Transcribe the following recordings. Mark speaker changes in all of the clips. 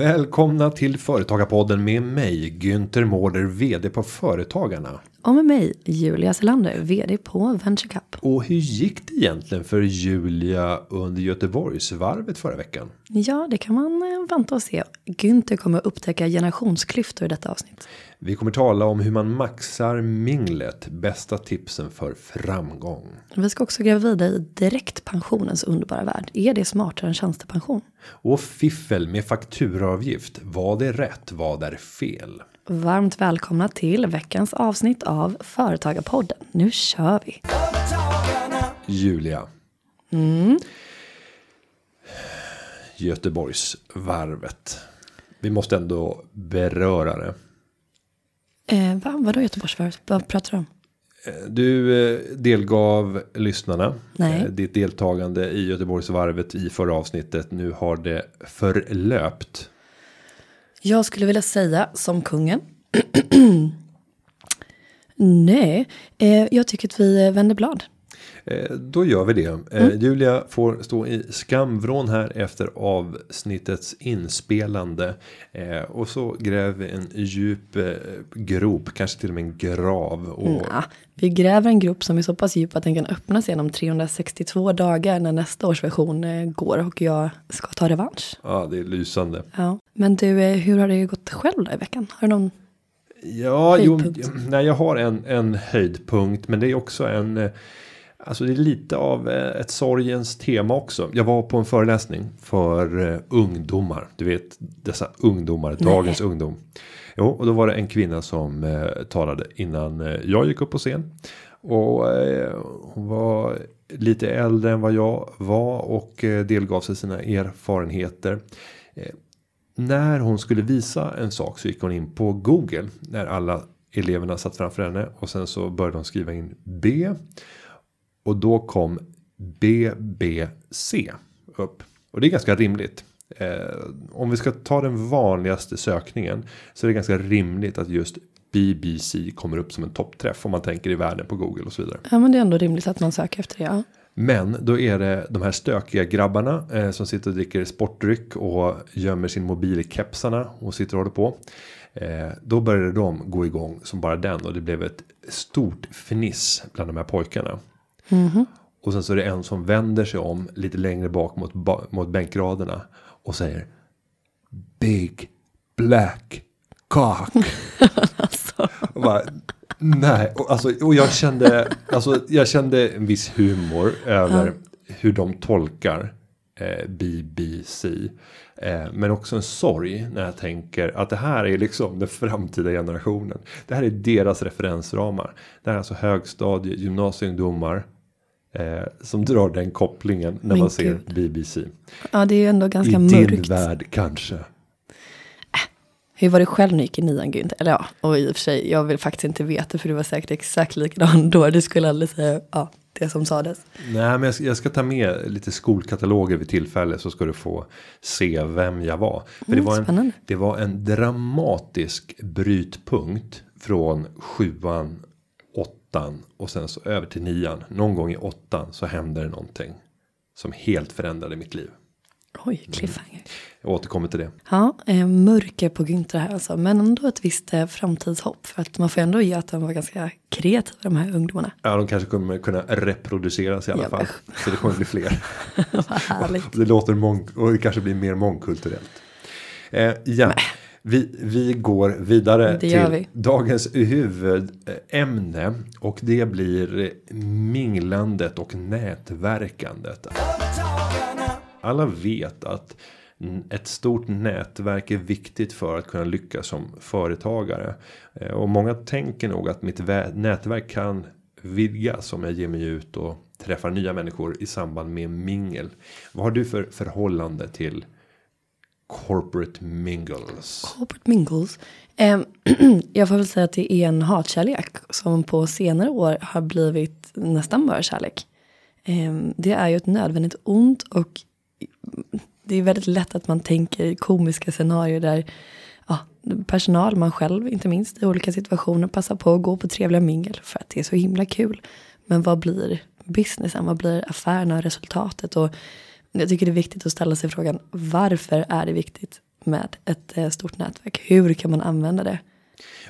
Speaker 1: Välkomna till Företagarpodden med mig, Günther Mårder, VD på Företagarna.
Speaker 2: Och med mig, Julia Selander, VD på VentureCup.
Speaker 1: Och hur gick det egentligen för Julia under Göteborgsvarvet förra veckan?
Speaker 2: Ja, det kan man vänta och se. Günther kommer att upptäcka generationsklyftor i detta avsnitt.
Speaker 1: Vi kommer tala om hur man maxar minglet, bästa tipsen för framgång.
Speaker 2: Vi ska också gräva vidare i direktpensionens underbara värld. Är det smartare än tjänstepension?
Speaker 1: Och fiffel med fakturaavgift. Vad är rätt? Vad är fel?
Speaker 2: Varmt välkomna till veckans avsnitt av Företagarpodden. Nu kör vi!
Speaker 1: Julia. Göteborgsvarvet. Vi måste ändå beröra det.
Speaker 2: Eh, va? Vadå Göteborgsvarvet? Vad pratar du om?
Speaker 1: Du eh, delgav lyssnarna
Speaker 2: Nej.
Speaker 1: eh, ditt deltagande i Göteborgsvarvet i förra avsnittet. Nu har det förlöpt.
Speaker 2: Jag skulle vilja säga som kungen. Nej, eh, jag tycker att vi eh, vänder blad.
Speaker 1: Eh, Då gör vi det. Eh, Julia får stå i skamvrån här efter avsnittets inspelande. Eh, Och så gräver vi en djup grop, kanske till och med en grav. Och
Speaker 2: Nja, vi gräver en grupp som är så pass djup att den kan öppnas genom 362 dagar när nästa års version går och jag ska ta revansch.
Speaker 1: ja, det är lysande.
Speaker 2: Ja. Men du, hur har det gått själv då i veckan? Har du någon?
Speaker 1: Ja, jo,
Speaker 2: Höjdpunkt.
Speaker 1: nej, jag har en, en höjdpunkt, men det är också en. Alltså det är lite av eh, ett sorgens tema också. Jag var på en föreläsning för eh, ungdomar. Du vet dessa ungdomar, dagens ungdom. Jo, och då var det en kvinna som eh, talade innan jag gick upp på scen. Och eh, hon var lite äldre än vad jag var och eh, delgav sig sina erfarenheter. När hon skulle visa en sak så gick hon in på Google. När alla eleverna satt framför henne. Och sen så började hon skriva in B. Och då kom BBC upp. Och det är ganska rimligt. Eh, om vi ska ta den vanligaste sökningen. Så är det ganska rimligt att just BBC kommer upp som en toppträff. Om man tänker i världen på Google och så vidare.
Speaker 2: Ja, men det är ändå rimligt att man söker efter det. Ja.
Speaker 1: Men då är det de här stökiga grabbarna eh, som sitter och dricker sportdryck och gömmer sin mobil i kepsarna och sitter och håller på. Eh, då började de gå igång som bara den och det blev ett stort fniss bland de här pojkarna. Och sen så är det en som vänder sig om lite längre bak mot, mot bänkraderna och säger Big Black Cock. Och bara, nej, och, alltså, och jag kände, alltså, jag kände en viss humor över hur de tolkar eh, BBC. Eh, men också en sorg när jag tänker att det här är liksom den framtida generationen. Det här är deras referensramar. Det här är alltså högstadie, gymnasieungdomar. Eh, som drar den kopplingen när
Speaker 2: Men
Speaker 1: man ser
Speaker 2: gud.
Speaker 1: BBC.
Speaker 2: ja, det är ju ändå ganska
Speaker 1: I din
Speaker 2: mörkt.
Speaker 1: värld kanske.
Speaker 2: Hur var det själv när du gick i nian Günther? Eller ja, och i och för sig, jag vill faktiskt inte veta för du var säkert exakt likadan då. Du skulle aldrig säga ja, det som sades.
Speaker 1: Nej, men jag ska, jag ska ta med lite skolkataloger vid tillfälle så ska du få se vem jag var. För det,
Speaker 2: Mm,
Speaker 1: var en, det var en dramatisk brytpunkt från sjuan, åttan och sen så över till nian. Någon gång i åttan så hände det någonting som helt förändrade mitt liv.
Speaker 2: Oj, cliffhanger.
Speaker 1: Jag återkommer till det.
Speaker 2: Ja, eh, mörker på Günther här alltså. Men ändå ett visst eh, framtidshopp. För att man får ändå ge att de var ganska kreativa de här ungdomarna.
Speaker 1: Ja, de kanske kommer kunna reproduceras i alla
Speaker 2: Ja,
Speaker 1: fall. Så det kommer bli fler.
Speaker 2: Vad härligt.
Speaker 1: Det låter mång och det kanske blir mer mångkulturellt. Eh, ja, vi, vi går vidare till
Speaker 2: vi.
Speaker 1: dagens huvudämne och det blir minglandet och nätverkandet. Alla vet att ett stort nätverk är viktigt för att kunna lyckas som företagare. Eh, Och många tänker nog att mitt nätverk kan vidgas om jag ger mig ut och träffar nya människor i samband med mingel. Vad har du för förhållande till corporate mingles?
Speaker 2: Corporate mingles. Eh, jag får väl säga att det är en hatkärlek som på senare år har blivit nästan bara kärlek. Eh, det är ju ett nödvändigt ont och det är väldigt lätt att man tänker komiska scenarier där ja, personal, man själv inte minst i olika situationer passar på att gå på trevliga mingel för att det är så himla kul. Men vad blir businessen, vad blir affärerna och resultatet? Och jag tycker det är viktigt att ställa sig frågan varför är det viktigt med ett eh, stort nätverk? Hur kan man använda det?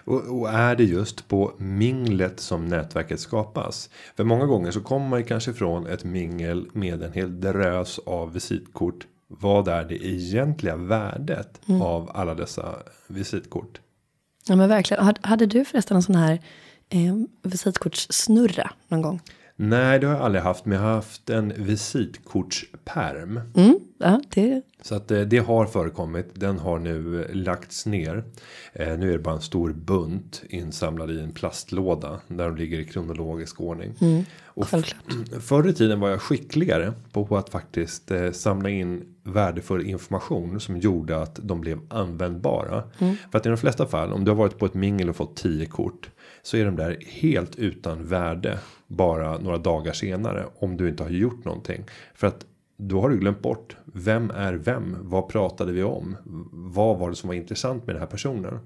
Speaker 1: Och, och, är det just på minglet som nätverket skapas? För många gånger så kommer man kanske från ett mingel med en hel drös av visitkort. Vad är det egentliga värdet mm. av alla dessa visitkort?
Speaker 2: Ja men verkligen. Hade du förresten en sån här eh, visitkortssnurra någon gång?
Speaker 1: Nej, det har jag aldrig haft, men jag har haft en visitkortsperm.
Speaker 2: Mm, ja, det.
Speaker 1: Så att eh, det har förekommit. Den har nu lagts ner. Eh, nu är det bara en stor bunt insamlad i en plastlåda där de ligger i kronologisk ordning.
Speaker 2: Mm,
Speaker 1: och förr i tiden var jag skickligare på att faktiskt eh, samla in värdefull information som gjorde att de blev användbara.
Speaker 2: Mm.
Speaker 1: För att i de flesta fall om du har varit på ett mingel och fått 10 kort så är de där helt utan värde bara några dagar senare om du inte har gjort någonting för att då har du glömt bort vem är vem? Vad pratade vi om? Vad var det som var intressant med den här personen?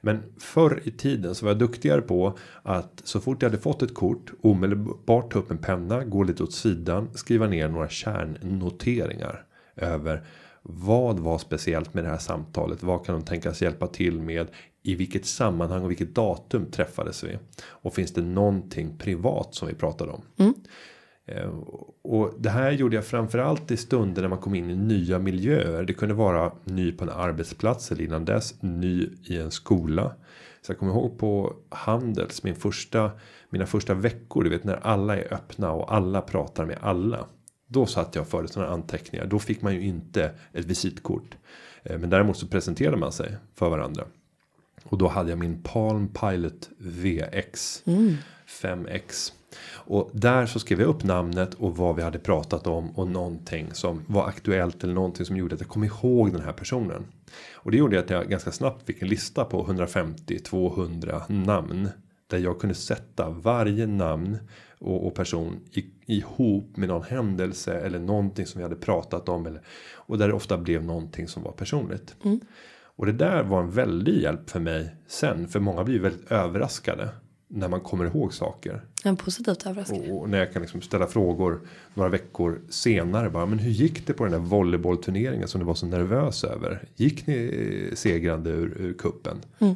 Speaker 1: Men förr i tiden så var jag duktigare på att så fort jag hade fått ett kort omedelbart ta upp en penna, gå lite åt sidan, skriva ner några kärnnoteringar över vad var speciellt med det här samtalet? Vad kan de tänkas hjälpa till med? I vilket sammanhang och vilket datum träffades vi? Och finns det någonting privat som vi pratade om?
Speaker 2: Mm.
Speaker 1: Eh, och det här gjorde jag framförallt i stunder när man kom in i nya miljöer. Det kunde vara ny på en arbetsplats eller innan dess ny i en skola. Så jag kommer ihåg på Handels min första mina första veckor. Du vet när alla är öppna och alla pratar med alla. Då satt jag för sådana anteckningar. Då fick man ju inte ett visitkort. Eh, men däremot så presenterade man sig för varandra. Och då hade jag min Palm Pilot VX
Speaker 2: mm.
Speaker 1: 5X. Och där så skrev jag upp namnet och vad vi hade pratat om och någonting som var aktuellt eller någonting som gjorde att jag kom ihåg den här personen. Och det gjorde att jag ganska snabbt fick en lista på 150-200 namn. Där jag kunde sätta varje namn och, och person i, ihop med någon händelse eller någonting som vi hade pratat om. Eller, och där det ofta blev någonting som var personligt.
Speaker 2: Mm.
Speaker 1: Och det där var en väldig hjälp för mig sen. För många blir väldigt överraskade. När man kommer ihåg saker.
Speaker 2: En positivt överraskning.
Speaker 1: Och, och när jag kan liksom ställa frågor några veckor senare. Bara, men hur gick det på den där volleybollturneringen som du var så nervös över? Gick ni segrande ur, ur kuppen?
Speaker 2: Mm.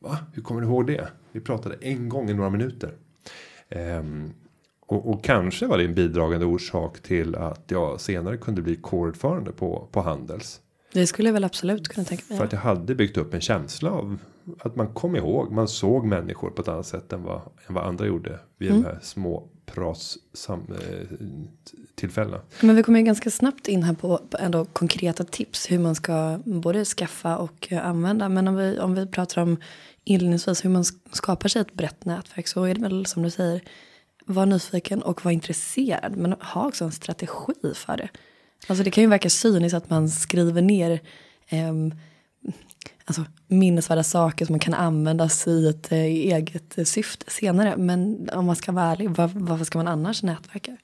Speaker 1: Va? Hur kommer du ihåg det? Vi pratade en gång i några minuter. Um, och, och, kanske var det en bidragande orsak till att jag senare kunde bli kårordförande på, på Handels.
Speaker 2: Det skulle jag väl absolut kunna tänka mig.
Speaker 1: För att jag hade byggt upp en känsla av att man kom ihåg. Man såg människor på ett annat sätt än vad, än vad andra gjorde. Vid mm. de här små pras sam, eh, tillfällena.
Speaker 2: Men vi kommer ju ganska snabbt in här på, på ändå konkreta tips. Hur man ska både skaffa och uh, använda. Men om vi, om vi pratar om inledningsvis hur man skapar sig ett brett nätverk. Så är det väl som du säger. Var nyfiken och var intresserad. Men ha också en strategi för det. Alltså det kan ju verka cyniskt att man skriver ner eh, alltså minnesvärda saker som kan användas i ett eh, eget syfte senare. Men om man ska vara ärlig, var, varför ska man annars nätverka?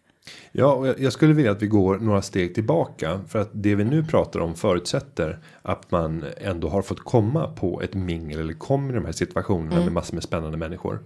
Speaker 1: Ja, och jag skulle vilja att vi går några steg tillbaka för att det vi nu pratar om förutsätter att man ändå har fått komma på ett mingel eller kommer i de här situationerna mm. med massor med spännande människor.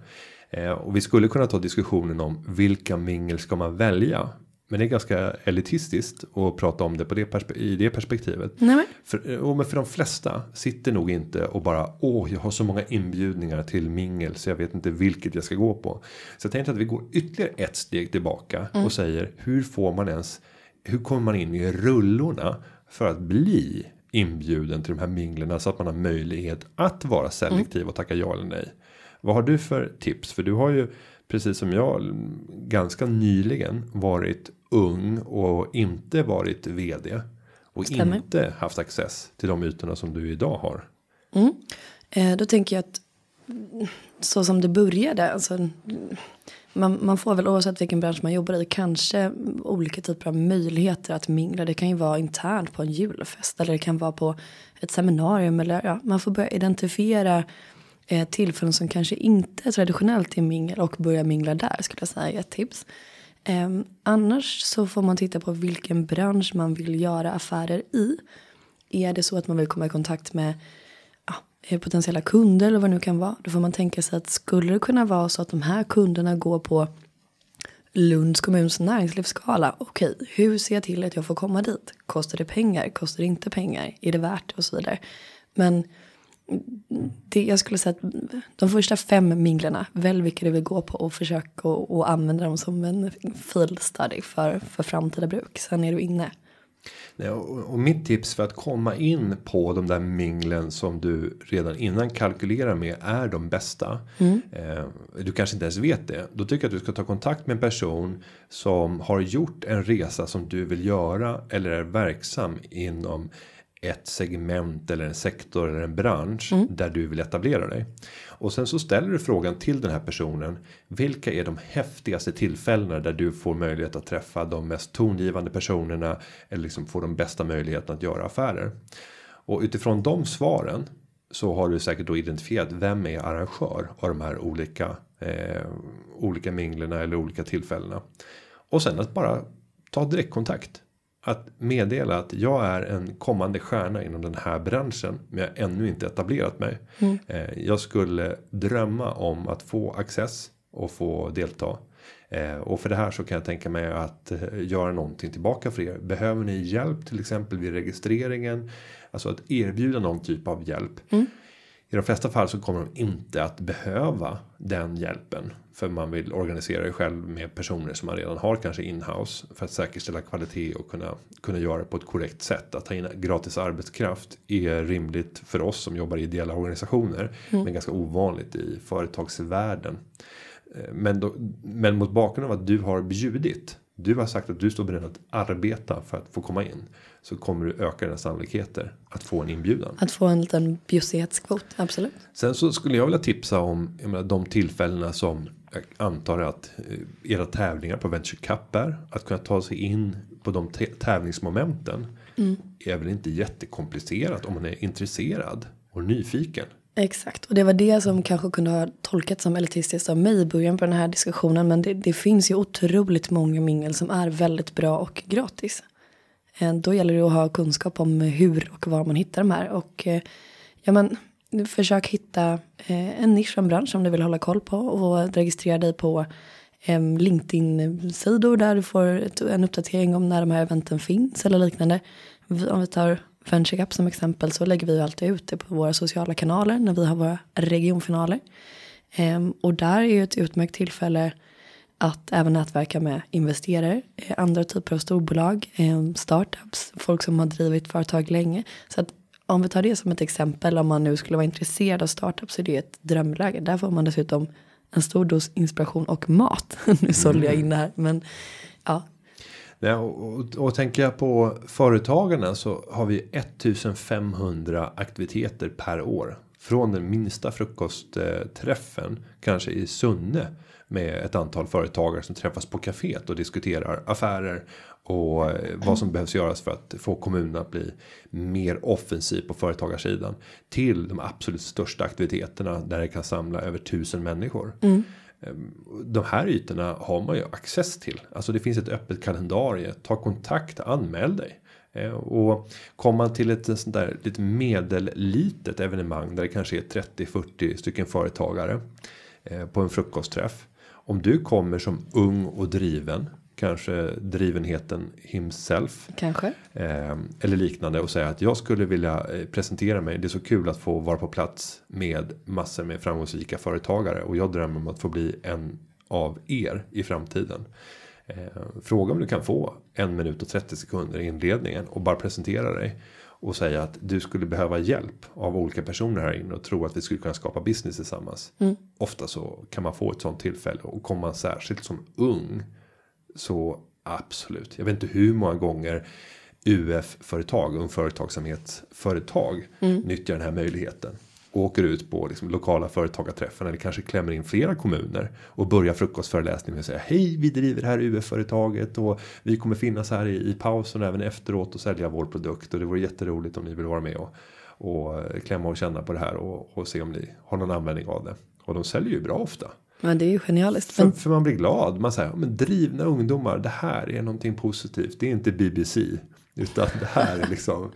Speaker 1: Eh, och vi skulle kunna ta diskussionen om vilka mingel ska man välja men det är ganska elitistiskt att prata om det på det i det perspektivet.
Speaker 2: Nej,
Speaker 1: för, och men för de flesta sitter nog inte och bara åh, jag har så många inbjudningar till mingel så jag vet inte vilket jag ska gå på. Så jag tänkte att vi går ytterligare ett steg tillbaka mm. och säger hur får man ens hur kommer man in i rullorna för att bli inbjuden till de här minglerna så att man har möjlighet att vara selektiv mm. och tacka ja eller nej. Vad har du för tips? För du har ju precis som jag ganska nyligen varit ung och inte varit vd. Och Stämmer. inte haft access till de ytorna som du idag har.
Speaker 2: Mm. Eh, då tänker jag att så som det började. Alltså, man, man får väl oavsett vilken bransch man jobbar i kanske olika typer av möjligheter att mingla. Det kan ju vara internt på en julfest eller det kan vara på ett seminarium. Eller, ja, man får börja identifiera eh, tillfällen som kanske inte är traditionellt är mingel och börja mingla där skulle jag säga är ett tips. Eh, annars så får man titta på vilken bransch man vill göra affärer i. Är det så att man vill komma i kontakt med ja, eh, potentiella kunder eller vad det nu kan vara. Då får man tänka sig att skulle det kunna vara så att de här kunderna går på Lunds kommuns näringslivsskala. Okej, hur ser jag till att jag får komma dit? Kostar det pengar? Kostar det inte pengar? Är det värt det? Och så vidare. Men det, jag skulle säga att de första fem minglerna, välj vilka du vill gå på och försök att och använda dem som en field study för, för framtida bruk. Sen är du inne.
Speaker 1: Nej, och, mitt tips för att komma in på de där minglen som du redan innan kalkylerar med är de bästa. Eh, du kanske inte ens vet det. Då tycker jag att du ska ta kontakt med en person som har gjort en resa som du vill göra eller är verksam inom ett segment eller en sektor eller en bransch där du vill etablera dig. Och sen så ställer du frågan till den här personen. Vilka är de häftigaste tillfällena där du får möjlighet att träffa de mest tongivande personerna eller liksom få de bästa möjligheterna att göra affärer. Och utifrån de svaren så har du säkert då identifierat vem är arrangör av de här olika eh, olika minglerna eller olika tillfällena. Och sen att bara ta direktkontakt att meddela att jag är en kommande stjärna inom den här branschen. Men jag har ännu inte etablerat mig. Eh, jag skulle drömma om att få access och få delta. Eh, och för det här så kan jag tänka mig att eh, göra någonting tillbaka för er. Behöver ni hjälp till exempel vid registreringen? Alltså att erbjuda någon typ av hjälp. I de flesta fall så kommer de inte att behöva den hjälpen. För man vill organisera det själv med personer som man redan har kanske inhouse. För att säkerställa kvalitet och kunna, kunna göra det på ett korrekt sätt. Att ta in gratis arbetskraft är rimligt för oss som jobbar i ideella organisationer. Men ganska ovanligt i företagsvärlden. Eh, Men, då, men mot bakgrund av att du har bjudit. Du har sagt att du står beredd att arbeta för att få komma in. Så kommer du öka dina sannolikheter att få en inbjudan.
Speaker 2: Att få en liten bjussighetskvot, absolut.
Speaker 1: Sen så skulle jag vilja tipsa om jag menar, de tillfällena som jag antar att eh, era tävlingar på Venture Cup är. Att kunna ta sig in på de tä- tävlingsmomenten. Är väl inte jättekomplicerat om man är intresserad och nyfiken.
Speaker 2: Exakt, och det var det som kanske kunde ha tolkats som elitistiskt av mig i början på den här diskussionen. Men det, det finns ju otroligt många mingel som är väldigt bra och gratis. Eh, då gäller det att ha kunskap om hur och var man hittar de här. Och eh, ja, men, försök hitta eh, en nisch, en bransch som du vill hålla koll på. Och registrera dig på LinkedIn-sidor där du får en uppdatering om när de här eventen finns eller liknande. Om vi tar Venture Cup som exempel så lägger vi alltid ut det på våra sociala kanaler när vi har våra regionfinaler. Och där är ju ett utmärkt tillfälle att även nätverka med investerare, eh, andra typer av storbolag, eh, startups, folk som har drivit företag länge. Så att om vi tar det som ett exempel, om man nu skulle vara intresserad av startups så är det ett drömläge. Där får man dessutom en stor dos inspiration och mat. nu sålde jag in det här, men ja,
Speaker 1: Nej, och, och, och tänker jag på företagarna så har vi 1500 aktiviteter per år. Från den minsta frukostträffen kanske i Sunne med ett antal företagare som träffas på kaféet och diskuterar affärer och eh, vad som behövs göras för att få kommunen att bli mer offensiv på företagarsidan till de absolut största aktiviteterna där det kan samla över tusen människor. De här ytorna har man ju access till. Alltså det finns ett öppet kalendarie. Ta kontakt, anmäl dig. Eh, Och kommer man till ett sånt där lite medellitet evenemang där det kanske är 30-40 stycken företagare eh, på en frukostträff. Om du kommer som ung och driven, kanske drivenheten himself
Speaker 2: kanske.
Speaker 1: eh, eller liknande och säga att jag skulle vilja eh, presentera mig. Det är så kul att få vara på plats med massor med framgångsrika företagare och jag drömmer om att få bli en av er i framtiden. Eh, fråga om du kan få en minut och 30 sekunder i inledningen och bara presentera dig och säga att du skulle behöva hjälp av olika personer här inne och tro att vi skulle kunna skapa business tillsammans. Ofta så kan man få ett sånt tillfälle och kommer man särskilt som ung så absolut. Jag vet inte hur många gånger UF-företag, ung företagsamhetsföretag nyttjar den här möjligheten. Åker ut på liksom lokala företagarträffen eller kanske klämmer in flera kommuner och börjar frukostföreläsningen med att säga hej vi driver det här UF-företaget och vi kommer finnas här i, i pausen och även efteråt och sälja vår produkt och det vore jätteroligt om ni vill vara med och, och klämma och känna på det här och, och se om ni har någon användning av det. Och de säljer ju bra ofta.
Speaker 2: Men det är ju genialiskt.
Speaker 1: För, för man blir glad. Man säger, ja, men drivna ungdomar, det här är någonting positivt. Det är inte BBC. Utan det här är liksom.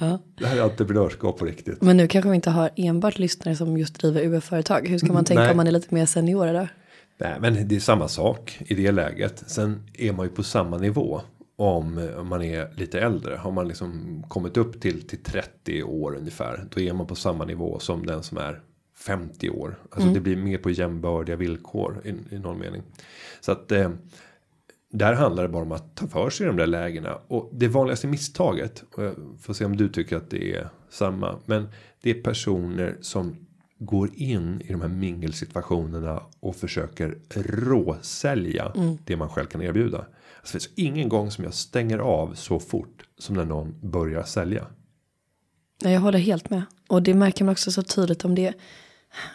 Speaker 2: Ja.
Speaker 1: Det här är entreprenörskap på riktigt.
Speaker 2: Men nu kanske vi inte har enbart lyssnare som just driver UF-företag. Hur ska man tänka
Speaker 1: Nej.
Speaker 2: om man är lite mer senior då?
Speaker 1: Nej, men det är samma sak i det läget. Sen är man ju på samma nivå. Om man är lite äldre. Har man liksom kommit upp till, till 30 år ungefär. Då är man på samma nivå som den som är 50 år. Alltså det blir mer på jämbördiga villkor i, i någon mening. Så att eh, där handlar det bara om att ta för sig de där lägena. Och det vanligaste misstaget. Och jag får se om du tycker att det är samma. Men det är personer som går in i de här mingelsituationerna. Och försöker råsälja det man själv kan erbjuda. Alltså, det finns ingen gång som jag stänger av så fort som när någon börjar sälja.
Speaker 2: Ja, jag håller helt med. Och det märker man också så tydligt om det,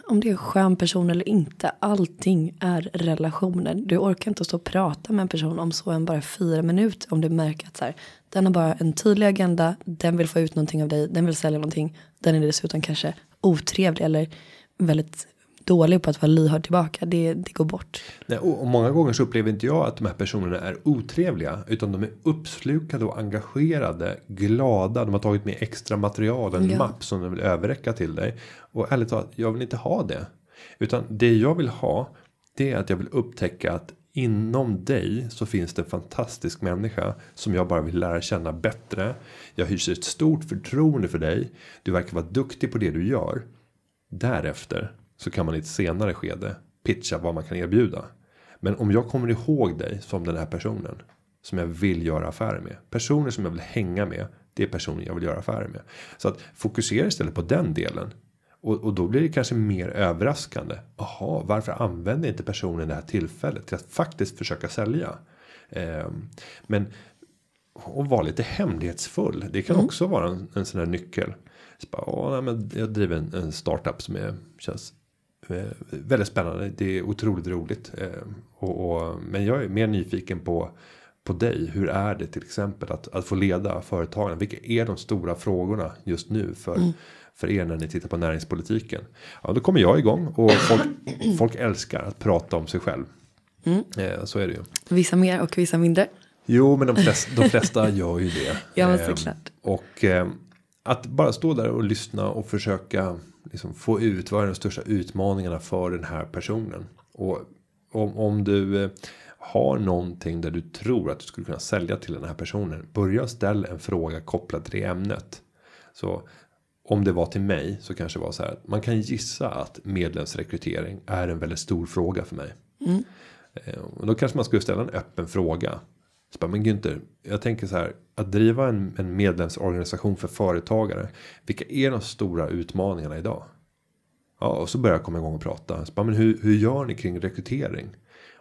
Speaker 2: om det är en skön person eller inte. Allting är relationer. Du orkar inte stå och prata med en person om så än bara fyra minuter. Om du märker att så här, den har bara en tydlig agenda. Den vill få ut någonting av dig. Den vill sälja någonting. Den är dessutom kanske otrevlig eller väldigt dålig på att vara lyhörd tillbaka. Det, det går bort.
Speaker 1: Nej, och, många gånger så upplever inte jag att de här personerna är otrevliga. Utan de är uppslukade och engagerade. Glada. De har tagit med extra material. En
Speaker 2: Ja.
Speaker 1: mapp som de vill överräcka till dig. Och ärligt talat, jag vill inte ha det. Utan det jag vill ha. Det är att jag vill upptäcka att inom dig så finns det en fantastisk människa som jag bara vill lära känna bättre. Jag hyser ett stort förtroende för dig. Du verkar vara duktig på det du gör. Därefter så kan man i ett senare skede pitcha vad man kan erbjuda. Men om jag kommer ihåg dig som den här personen som jag vill göra affärer med. Personer som jag vill hänga med. Det är personer jag vill göra affärer med. Så att fokusera istället på den delen. Och, och då blir det kanske mer överraskande. Jaha, varför använder inte personen det här tillfället till att faktiskt försöka sälja? Ehm, men och vara lite hemlighetsfull. Det kan också vara en, en sån här nyckel. Så bara, "Ja, nej, men jag driver en, en startup som är, känns eh, väldigt spännande. Det är otroligt roligt. Eh, och, och, men jag är mer nyfiken på på dig. Hur är det till exempel att, att få leda företagen? Vilka är de stora frågorna just nu för, för er när ni tittar på näringspolitiken? Ja, då kommer jag igång och folk, folk älskar att prata om sig själv. Eh, så är det ju.
Speaker 2: Vissa mer och vissa mindre.
Speaker 1: Jo, men de flesta, de flesta gör ju det.
Speaker 2: Ja,
Speaker 1: Ehm,
Speaker 2: såklart.
Speaker 1: Och eh, att bara stå där och lyssna och försöka liksom, få ut vad är de största utmaningarna för den här personen. Och om, om du eh, har någonting där du tror att du skulle kunna sälja till den här personen. Börja ställa en fråga kopplad till det ämnet. Så om det var till mig så kanske det var så här man kan gissa att medlemsrekrytering är en väldigt stor fråga för mig. Eh, Och då kanske man skulle ställa en öppen fråga. Så bara, men Günther, jag tänker så här. Att driva en, en medlemsorganisation för företagare. Vilka är de stora utmaningarna idag? Ja, och så börjar jag komma igång och prata. Så bara, men hur, hur gör ni kring rekrytering?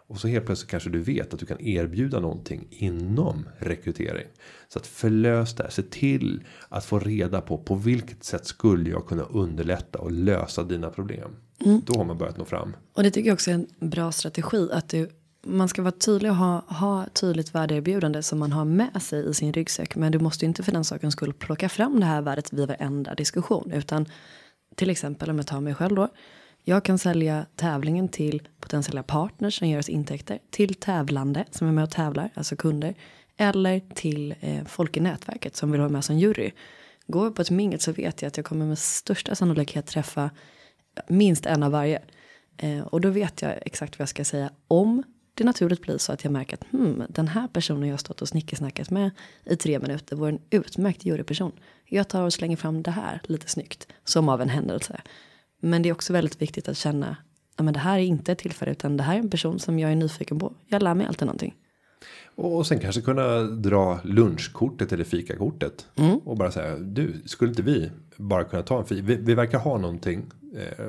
Speaker 1: Och så helt plötsligt kanske du vet att du kan erbjuda någonting inom rekrytering. Så att förlös det här. Se till att få reda på på vilket sätt skulle jag kunna underlätta och lösa dina problem. Då har man börjat nå fram.
Speaker 2: Och det tycker jag också är en bra strategi. Att du, man ska vara tydlig och ha, ha tydligt värdeerbjudande som man har med sig i sin ryggsäck. Men du måste inte för den sakens skull plocka fram det här värdet vid varenda diskussion. Utan till exempel om jag tar mig själv då. Jag kan sälja tävlingen till potentiella partners som ger oss intäkter. Till tävlande som är med och tävlar, alltså kunder. Eller till eh, folk i nätverket som vill vara med som jury. Går jag på ett mingel så vet jag att jag kommer med största sannolikhet träffa minst en av varje. Eh, och då vet jag exakt vad jag ska säga om det naturligt blir så att jag märker att hmm, den här personen jag har stått och snickersnackat med i tre minuter vore en utmärkt juryperson. Jag tar och slänger fram det här lite snyggt, som av en händelse. Men det är också väldigt viktigt att känna att det här är inte ett tillfälle utan det här är en person som jag är nyfiken på. Jag lär mig alltid någonting.
Speaker 1: Och sen kanske kunna dra lunchkortet eller fikakortet. Och bara säga du skulle inte vi bara kunna ta en fika. Vi, vi verkar ha någonting. Eh,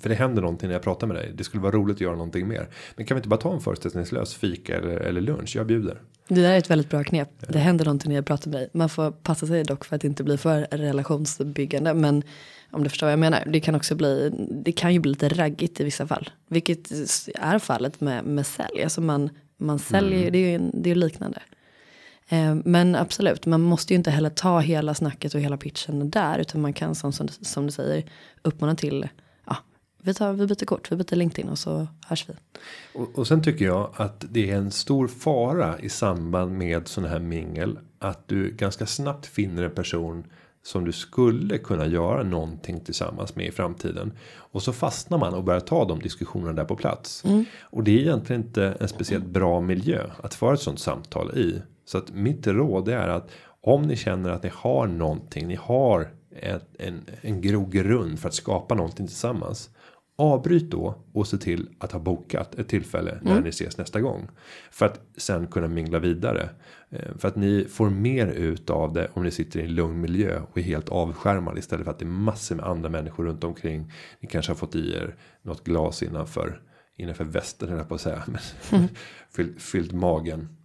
Speaker 1: för det händer någonting när jag pratar med dig. Det skulle vara roligt att göra någonting mer. Men kan vi inte bara ta en förutsättningslös fika eller, eller lunch? Jag bjuder.
Speaker 2: Det där är ett väldigt bra knep. Det händer någonting när jag pratar med dig. Man får passa sig dock för att inte bli för relationsbyggande. Men om du förstår vad jag menar. Det kan också bli, det kan ju bli lite raggigt i vissa fall. Vilket är fallet med, med sälj. Alltså man, man säljer, det är ju det är liknande. Eh, Men absolut, man måste ju inte heller ta hela snacket och hela pitchen där. Utan man kan som, som, som du säger uppmana till, ja, vi, tar, vi byter kort, vi byter LinkedIn och så hörs vi.
Speaker 1: Och, och sen tycker jag att det är en stor fara i samband med sådana här mingel. Att du ganska snabbt finner en person som du skulle kunna göra någonting tillsammans med i framtiden och så fastnar man och börjar ta de diskussionerna där på plats och det är egentligen inte en speciellt bra miljö att föra ett sånt samtal i så att mitt råd är att om ni känner att ni har någonting, ni har ett, en, en grogrund för att skapa någonting tillsammans. Avbryt då och se till att ha bokat ett tillfälle när ni ses nästa gång. För att sen kunna mingla vidare. Eh, För att ni får mer ut av det om ni sitter i en lugn miljö och är helt avskärmade istället för att det är massor med andra människor runt omkring. Ni kanske har fått i er något glas innanför innanför västen höll jag på att säga. Men fyllt, fyllt magen.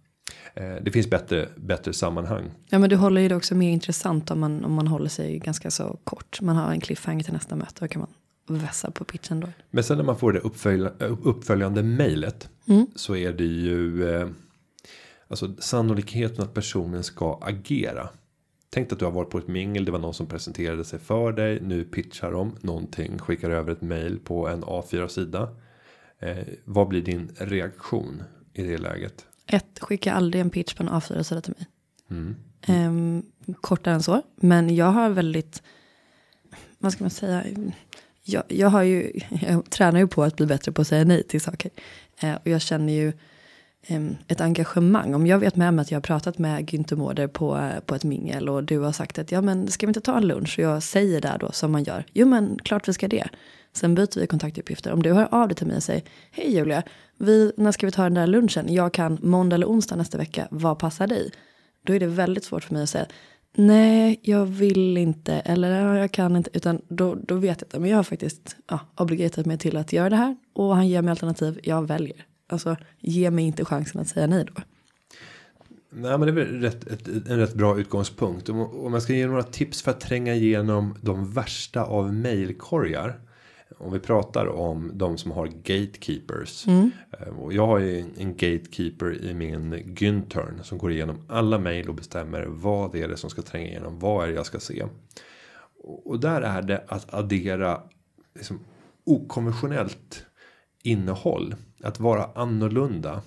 Speaker 1: Eh, Det finns bättre bättre sammanhang.
Speaker 2: Ja men du håller ju det också mer intressant om man, om man håller sig ganska så kort. Man har en cliffhanger till nästa möte. Då kan man vässa på pitchen då.
Speaker 1: Men sen när man får det uppfölja, uppföljande mejlet. Så är det ju. Eh, alltså sannolikheten att personen ska agera. Tänk att du har varit på ett mingel. Det var någon som presenterade sig för dig. Nu pitchar de någonting. Skickar över ett mejl på en A4 sida. Eh, vad blir din reaktion i det läget?
Speaker 2: Ett, skicka aldrig en pitch på en A4-sida till mig. Ehm, kortare än så. Men jag har väldigt, vad ska man säga, jag, jag har ju, jag tränar ju på att bli bättre på att säga nej till saker. Eh, och jag känner ju em, ett engagemang. Om jag vet med mig att jag har pratat med Günther Mårder på, på ett mingel och du har sagt att ja men ska vi inte ta en lunch och jag säger där då som man gör. Jo men klart vi ska det. Sen byter vi kontaktuppgifter. Om du hör av dig till mig och säger hej Julia, vi, när ska vi ta den där lunchen? Jag kan måndag eller onsdag nästa vecka. Vad passar dig? Då är det väldigt svårt för mig att säga nej, jag vill inte eller "Ja, jag kan inte. Utan då, då vet jag att men jag har faktiskt ja, obligerat mig till att göra det här och han ger mig alternativ. Jag väljer. Alltså ge mig inte chansen att säga nej då.
Speaker 1: Nej, men det är väl rätt, ett, en rätt bra utgångspunkt. Om, om jag ska ge några tips för att tränga igenom de värsta av mejlkorgar. Om vi pratar om de som har gatekeepers. Eh, Och jag har ju en gatekeeper i min Güntern. Som går igenom alla mejl och bestämmer vad det är det som ska tränga igenom. Vad är det jag ska se. Och och där är det att addera liksom okonventionellt innehåll. Att vara annorlunda.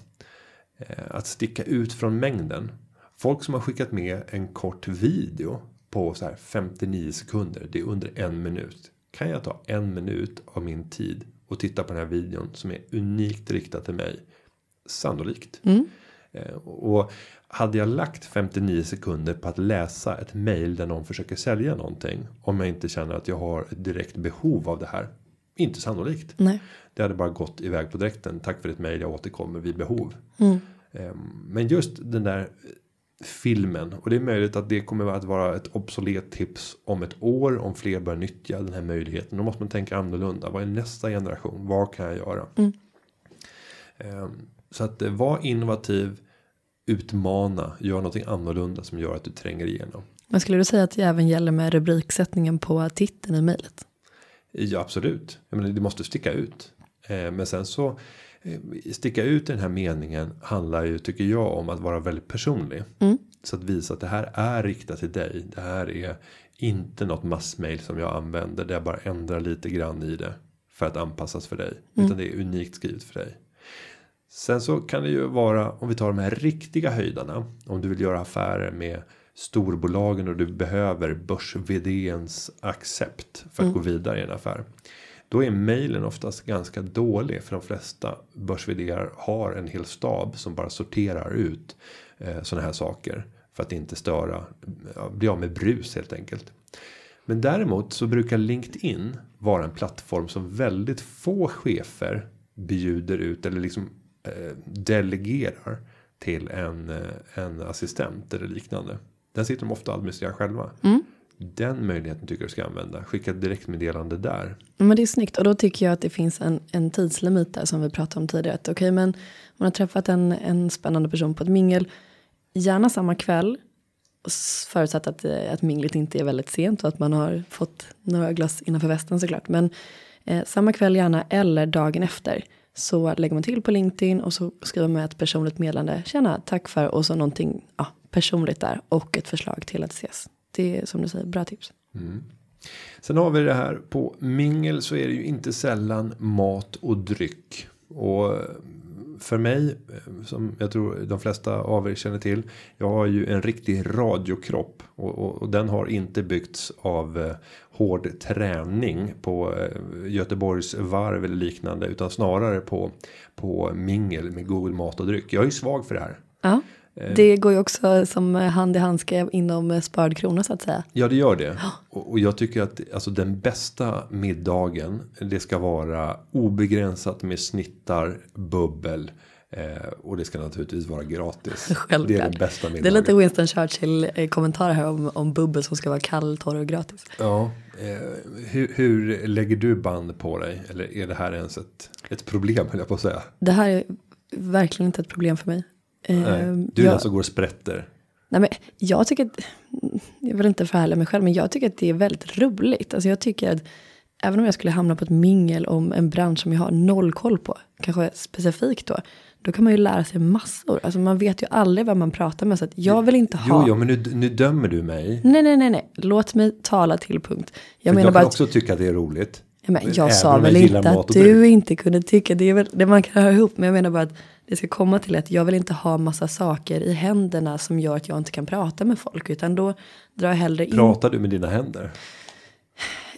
Speaker 1: Eh, Att sticka ut från mängden. Folk som har skickat med en kort video på så här 59 sekunder. Det är under en minut. Kan jag ta en minut av min tid och titta på den här videon som är unikt riktad till mig? Sannolikt. Eh, Och hade jag lagt 59 sekunder på att läsa ett mail där någon försöker sälja någonting. Om jag inte känner att jag har ett direkt behov av det här. Inte sannolikt.
Speaker 2: Nej.
Speaker 1: Det hade bara gått iväg på direkten. Tack för ditt mejl. Jag återkommer vid behov. Ehm, Men just den där filmen och det är möjligt att det kommer att vara ett obsolet tips om ett år om fler börjar nyttja den här möjligheten. Då måste man tänka annorlunda. Vad är nästa generation? Vad kan jag göra? Ehm, Så att eh, var innovativ, utmana, gör någonting annorlunda som gör att du tränger igenom.
Speaker 2: Men skulle du säga att det även gäller med rubriksättningen på titeln i mejlet?
Speaker 1: Ja absolut. Jag menar, det måste sticka ut. Eh, men sen så sticka ut i den här meningen handlar ju tycker jag om att vara väldigt personlig. Så att visa att det här är riktat till dig. Det här är inte något massmail som jag använder. Där jag bara ändrar lite grann i det. För att anpassas för dig. Utan det är unikt skrivet för dig. Sen så kan det ju vara om vi tar de här riktiga höjdarna. Om du vill göra affärer med storbolagen och du behöver börs accept för att gå vidare i en affär. Då är mejlen oftast ganska dålig för de flesta börs har en hel stab som bara sorterar ut eh, sådana här saker för att inte störa, bli av med brus helt enkelt. Men däremot så brukar LinkedIn vara en plattform som väldigt få chefer bjuder ut eller liksom eh, delegerar till en, eh, en assistent eller liknande. Den sitter de ofta och administrerar själva. Mm. Den möjligheten tycker jag du ska använda. Skicka ett direktmeddelande där.
Speaker 2: Men det är snyggt och då tycker jag att det finns en, en tidslimit där som vi pratade om tidigare. Att Okej men man har träffat en, en spännande person på ett mingel. Gärna samma kväll. Förutsatt att, eh, att minglet inte är väldigt sent och att man har fått några glas innanför västen såklart. Men eh, samma kväll gärna eller dagen efter. Så lägger man till på LinkedIn och så skriver man ett personligt meddelande. Tjena, tack för och så någonting ja, personligt där. Och ett förslag till att ses. Det är som du säger, bra tips.
Speaker 1: Sen har vi det här på mingel så är det ju inte sällan mat och dryck. Och för mig som jag tror de flesta av er känner till. Jag har ju en riktig radiokropp och, och, och den har inte byggts av eh, hård träning på eh, Göteborgs varv eller liknande utan snarare på på mingel med Google mat och dryck. Jag är ju svag för det här.
Speaker 2: Ja. Det går ju också som hand i handske inom sparad krona så att säga.
Speaker 1: Ja det gör det. Och, jag tycker att alltså den bästa middagen. Det ska vara obegränsat med snittar, bubbel. Eh, och det ska naturligtvis vara gratis.
Speaker 2: Självklart.
Speaker 1: Det är den bästa middagen.
Speaker 2: Det är lite Winston Churchill eh, kommentarer här om, om bubbel som ska vara kall, torr och gratis.
Speaker 1: Ja, eh, hur, hur lägger du band på dig? Eller är det här ens ett, ett problem höll jag på att säga?
Speaker 2: Det här är verkligen inte ett problem för mig.
Speaker 1: Nej,
Speaker 2: Eh,
Speaker 1: du är
Speaker 2: jag-
Speaker 1: den som går och sprätter.
Speaker 2: Nej, men jag tycker att, jag vill inte förhärliga mig själv, men jag tycker att det är väldigt roligt. Alltså jag tycker att även om jag skulle hamna på ett mingel om en bransch som jag har noll koll på, kanske specifikt då, då kan man ju lära sig massor. Alltså man vet ju aldrig vad man pratar med, så att jag vill inte ha...
Speaker 1: Jo, jo, men nu, nu dömer du mig.
Speaker 2: Nej, nej, nej, nej, låt mig tala till punkt. Jag
Speaker 1: Jag,
Speaker 2: menar
Speaker 1: jag
Speaker 2: bara
Speaker 1: kan
Speaker 2: att,
Speaker 1: också tycka att det är roligt.
Speaker 2: Ja, men jag sa väl inte att du inte kunde tycka, det är väl det man kan höra ihop, men jag menar bara att det ska komma till att jag vill inte ha massa saker i händerna som gör att jag inte kan prata med folk, utan då drar jag hellre in
Speaker 1: Pratar du med dina händer?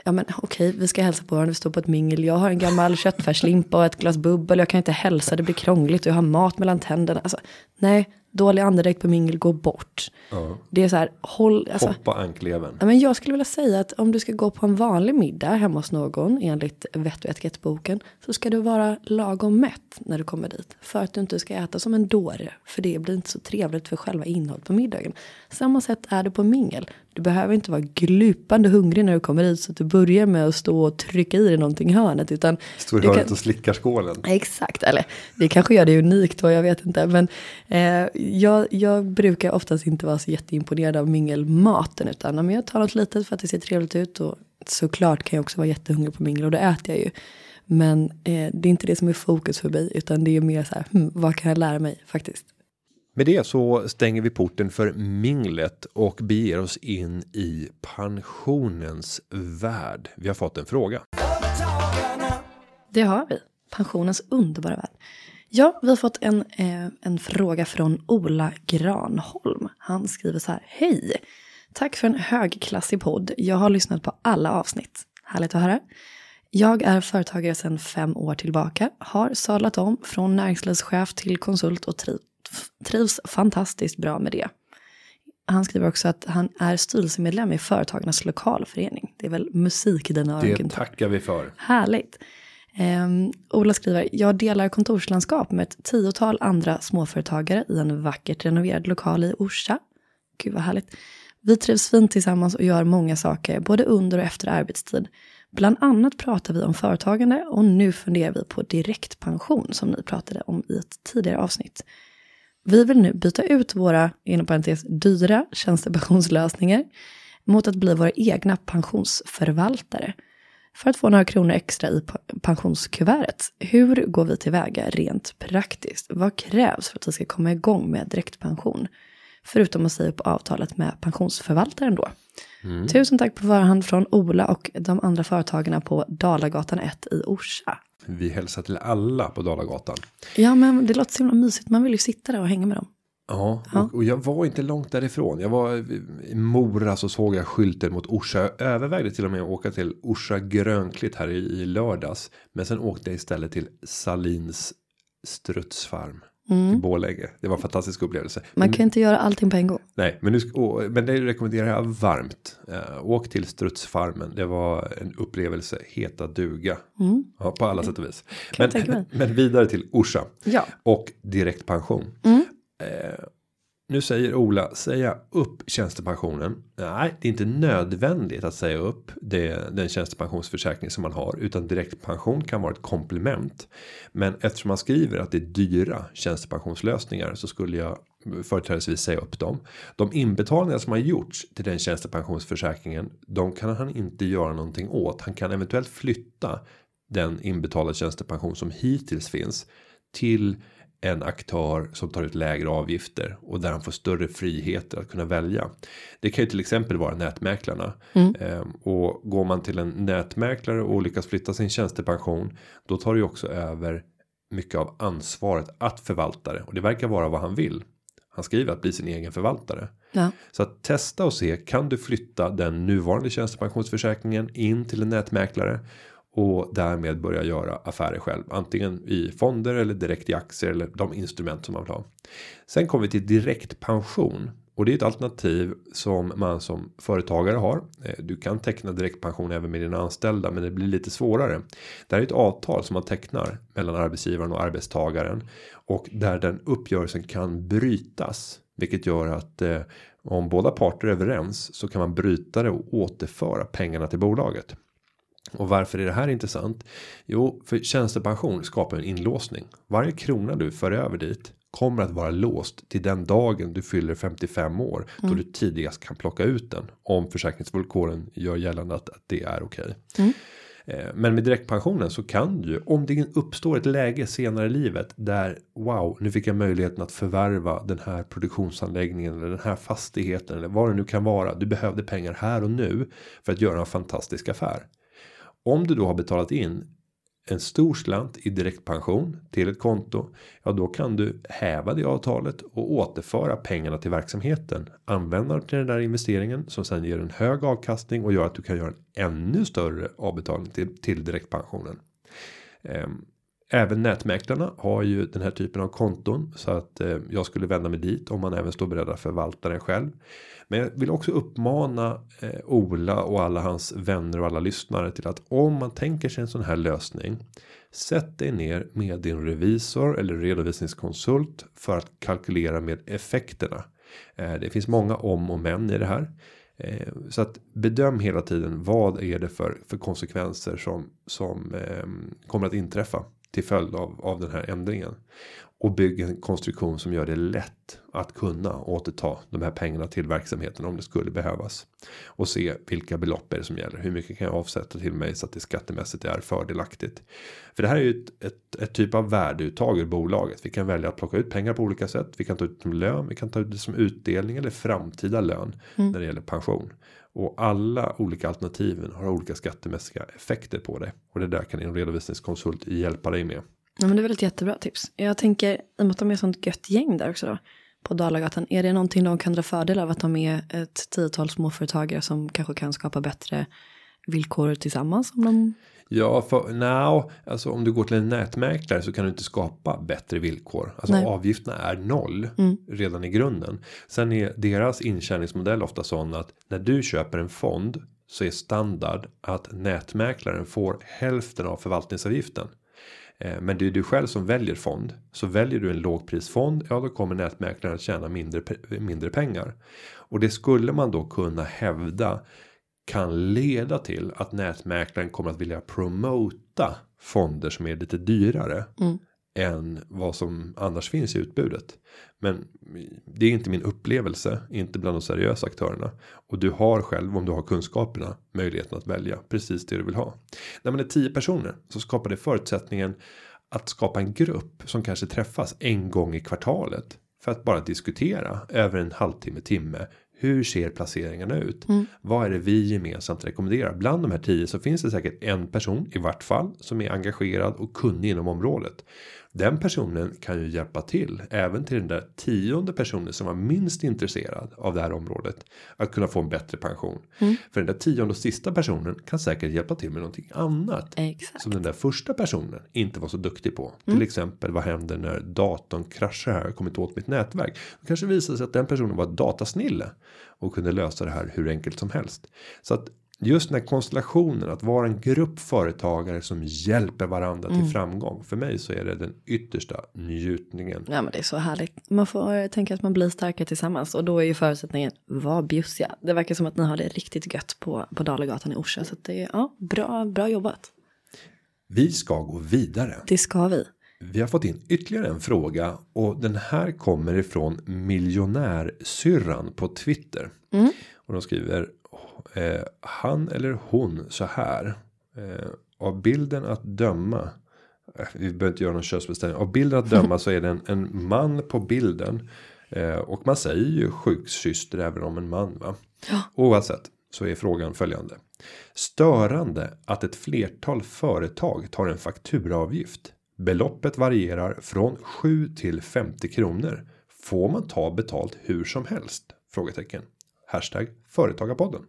Speaker 2: Ja men okej, vi ska hälsa på varandra, vi står på ett mingel. Jag har en gammal köttfärslimpa och ett glas bubbel. Jag kan inte hälsa, det blir krångligt och jag har mat mellan tänderna. Alltså, nej, dålig andedräkt på mingel, gå bort.
Speaker 1: Ja.
Speaker 2: Det är så här, håll, alltså,
Speaker 1: Hoppa ankleven.
Speaker 2: Ja, men jag skulle vilja säga att om du ska gå på en vanlig middag hemma hos någon enligt vett och etikettboken så ska du vara lagom mätt när du kommer dit. För att du inte ska äta som en dåre. För det blir inte så trevligt för själva innehållet på middagen. Samma sätt är det på mingel. Du behöver inte vara glupande hungrig när du kommer dit så att du börjar med att stå och trycka i dig någonting i hörnet. Utan
Speaker 1: Står i hörnet
Speaker 2: kan-
Speaker 1: och slickar skålen.
Speaker 2: Exakt, eller det kanske gör det unikt då, jag vet inte. Men eh, jag, jag brukar oftast inte vara så jätteimponerad av mingelmaten. Utan men jag tar något litet för att det ser trevligt ut. Och såklart kan jag också vara jättehungrig på mingel och det äter jag ju. Men eh, det är inte det som är fokus för mig. Utan det är mer så här, hmm, vad kan jag lära mig faktiskt.
Speaker 1: Med det så stänger vi porten för minglet och beger oss in i pensionens värld. Vi har fått en fråga.
Speaker 2: Det har vi. Pensionens underbara värld. Ja, vi har fått en, eh, en fråga från Ola Granholm. Han skriver så här. Hej! Tack för en högklassig podd. Jag har lyssnat på alla avsnitt. Härligt att höra. Jag är företagare sedan fem år tillbaka. Har sadlat om från näringslivschef till konsult och triv, trivs fantastiskt bra med det. Han skriver också att han är styrelsemedlem i Företagarnas lokalförening. Det är väl musik i öron.
Speaker 1: Det tackar vi för.
Speaker 2: Härligt. Um, Ola skriver, jag delar kontorslandskap med ett tiotal andra småföretagare i en vackert renoverad lokal i Orsa. Gud vad härligt. Vi trivs fint tillsammans och gör många saker, både under och efter arbetstid. Bland annat pratar vi om företagande och nu funderar vi på direktpension som ni pratade om i ett tidigare avsnitt. Vi vill nu byta ut våra, inom parentes, dyra tjänstepensionslösningar mot att bli våra egna pensionsförvaltare för att få några kronor extra i pensionskuvertet. Hur går vi tillväga rent praktiskt? Vad krävs för att vi ska komma igång med direktpension? Förutom att säga upp avtalet med pensionsförvaltaren då. Tusen tack på förhand från Ola och de andra företagarna på Dalagatan 1 i Orsa.
Speaker 1: Vi hälsar till alla på Dalagatan.
Speaker 2: Ja, men det låter så himla mysigt. Man vill ju sitta där och hänga med dem.
Speaker 1: Ja, och, och jag var inte långt därifrån. Jag var i Mora så såg jag skylten mot Orsa. Jag övervägde till och med att åka till Orsa Grönklitt här i, i lördags. Men sen åkte jag istället till Salins strutsfarm i Borlänge. Det var en fantastisk upplevelse.
Speaker 2: Man kan ju inte göra allting på en gång.
Speaker 1: Nej, men, nu, och, men det rekommenderar jag varmt. Eh, åk till strutsfarmen. Det var en upplevelse heta duga. Ja, på alla sätt och vis.
Speaker 2: Mm.
Speaker 1: Men, men vidare till Orsa.
Speaker 2: Ja.
Speaker 1: Och direktpension.
Speaker 2: Mm.
Speaker 1: Eh, nu säger Ola, säga upp tjänstepensionen. Nej, det är inte nödvändigt att säga upp det, den tjänstepensionsförsäkring som man har. Utan direktpension kan vara ett komplement. Men eftersom man skriver att det är dyra tjänstepensionslösningar så skulle jag företrädesvis säga upp dem. De inbetalningar som har gjorts till den tjänstepensionsförsäkringen. De kan han inte göra någonting åt. Han kan eventuellt flytta den inbetalade tjänstepension som hittills finns till en aktör som tar ut lägre avgifter och där han får större friheter att kunna välja. Det kan ju till exempel vara nätmäklarna Ehm, och går man till en nätmäklare och lyckas flytta sin tjänstepension då tar det ju också över mycket av ansvaret att förvalta det och det verkar vara vad han vill. Han skriver att bli sin egen förvaltare.
Speaker 2: Ja.
Speaker 1: Så att testa och se kan du flytta den nuvarande tjänstepensionsförsäkringen in till en nätmäklare och därmed börja göra affärer själv antingen i fonder eller direkt i aktier eller de instrument som man vill ha. Sen kommer vi till direktpension och det är ett alternativ som man som företagare har. Eh, du kan teckna direktpension även med dina anställda, men det blir lite svårare. Det här är ett avtal som man tecknar mellan arbetsgivaren och arbetstagaren och där den uppgörelsen kan brytas, vilket gör att eh, om båda parter är överens så kan man bryta det och återföra pengarna till bolaget. Och varför är det här intressant? Jo, för tjänstepension skapar en inlåsning. Varje krona du för över dit kommer att vara låst till den dagen du fyller 55 år då du tidigast kan plocka ut den om försäkringsvillkoren gör gällande att, att det är okej. Eh, Men med direktpensionen så kan du om det uppstår ett läge senare i livet där wow, nu fick jag möjligheten att förvärva den här produktionsanläggningen eller den här fastigheten eller vad det nu kan vara. Du behövde pengar här och nu för att göra en fantastisk affär. Om du då har betalat in en stor slant i direktpension till ett konto. Ja, då kan du häva det avtalet och återföra pengarna till verksamheten. Använda till den där investeringen som sen ger en hög avkastning och gör att du kan göra en ännu större avbetalning till, till direktpensionen. Ehm, Även nätmäklarna har ju den här typen av konton så att eh, jag skulle vända mig dit om man även står beredd att förvalta den själv. Men jag vill också uppmana eh, Ola och alla hans vänner och alla lyssnare till att om man tänker sig en sån här lösning. Sätt dig ner med din revisor eller redovisningskonsult för att kalkylera med effekterna. Eh, det finns många om och men i det här. Eh, så att bedöm hela tiden vad är det för för konsekvenser som som eh, kommer att inträffa till följd av av den här ändringen och bygg en konstruktion som gör det lätt att kunna återta de här pengarna till verksamheten om det skulle behövas och se vilka belopp är det som gäller. Hur mycket kan jag avsätta till mig så att det skattemässigt är fördelaktigt? För det här är ju ett, ett, ett typ av värdeuttag ur bolaget. Vi kan välja att plocka ut pengar på olika sätt. Vi kan ta ut som lön, vi kan ta ut det som utdelning eller framtida lön när det gäller pension. Och alla olika alternativen har olika skattemässiga effekter på det. Och det där kan en redovisningskonsult hjälpa dig med.
Speaker 2: Ja, men det är väl ett jättebra tips. Jag tänker, i och med att de är ett sånt gött gäng där också då, på Dalagatan. Är det någonting de kan dra fördel av att de är ett tiotal småföretagare som kanske kan skapa bättre villkor tillsammans? Om de...
Speaker 1: Ja, för now, alltså om du går till en nätmäklare så kan du inte skapa bättre villkor. Alltså
Speaker 2: Nej.
Speaker 1: avgifterna är noll redan i grunden. Sen är deras intjäningsmodell ofta sån att när du köper en fond så är standard att nätmäklaren får hälften av förvaltningsavgiften. Eh, men det är du själv som väljer fond. Så väljer du en lågprisfond. Ja då kommer nätmäklaren att tjäna mindre, mindre pengar. Och det skulle man då kunna hävda. Kan leda till att nätmäklaren kommer att vilja promota fonder som är lite dyrare. Mm. Än vad som annars finns i utbudet. Men det är inte min upplevelse. Inte bland de seriösa aktörerna. Och du har själv om du har kunskaperna. Möjligheten att välja precis det du vill ha. När man är 10 personer så skapar det förutsättningen. Att skapa en grupp som kanske träffas en gång i kvartalet. För att bara diskutera över en halvtimme timme. Hur ser placeringarna ut? Vad är det vi gemensamt rekommenderar? Bland de här 10 så finns det säkert en person i vart fall som är engagerad och kunnig inom området. Den personen kan ju hjälpa till även till den där tionde personen som var minst intresserad av det här området att kunna få en bättre pension. För den där tionde och sista personen kan säkert hjälpa till med någonting annat
Speaker 2: Exakt.
Speaker 1: som den där första personen inte var så duktig på. Till exempel vad händer när datorn kraschar här och kommit åt mitt nätverk. Det kanske visar sig att den personen var datasnille och kunde lösa det här hur enkelt som helst. Så att just den här konstellationen att vara en grupp företagare som hjälper varandra till framgång. För mig så är det den yttersta njutningen.
Speaker 2: Ja men det är så härligt. Man får eh, tänka att man blir starkare tillsammans och då är ju förutsättningen var bjussiga. Det verkar som att ni har det riktigt gött på, på Dalagatan i Orsa så det är ja, bra, bra jobbat.
Speaker 1: Vi ska gå vidare.
Speaker 2: Det ska vi.
Speaker 1: Vi har fått in ytterligare en fråga och den här kommer ifrån miljonärsyrran på Twitter. Och de skriver eh, han eller hon så här. Eh, av bilden att döma. eh, Vi behöver inte göra någon könsbestämning. Av bilden att döma så är det en, en man på bilden. Eh, och man säger ju sjuksyster även om en man va. Oavsett så är frågan följande. Störande att ett flertal företag tar en fakturaavgift. Beloppet varierar från 7 till 50 kronor. Får man ta betalt hur som helst? Frågetecken. Hashtag företagarpodden.